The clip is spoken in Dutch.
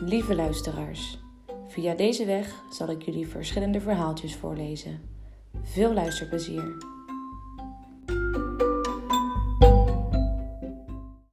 Lieve luisteraars, via deze weg zal ik jullie verschillende verhaaltjes voorlezen. Veel luisterplezier!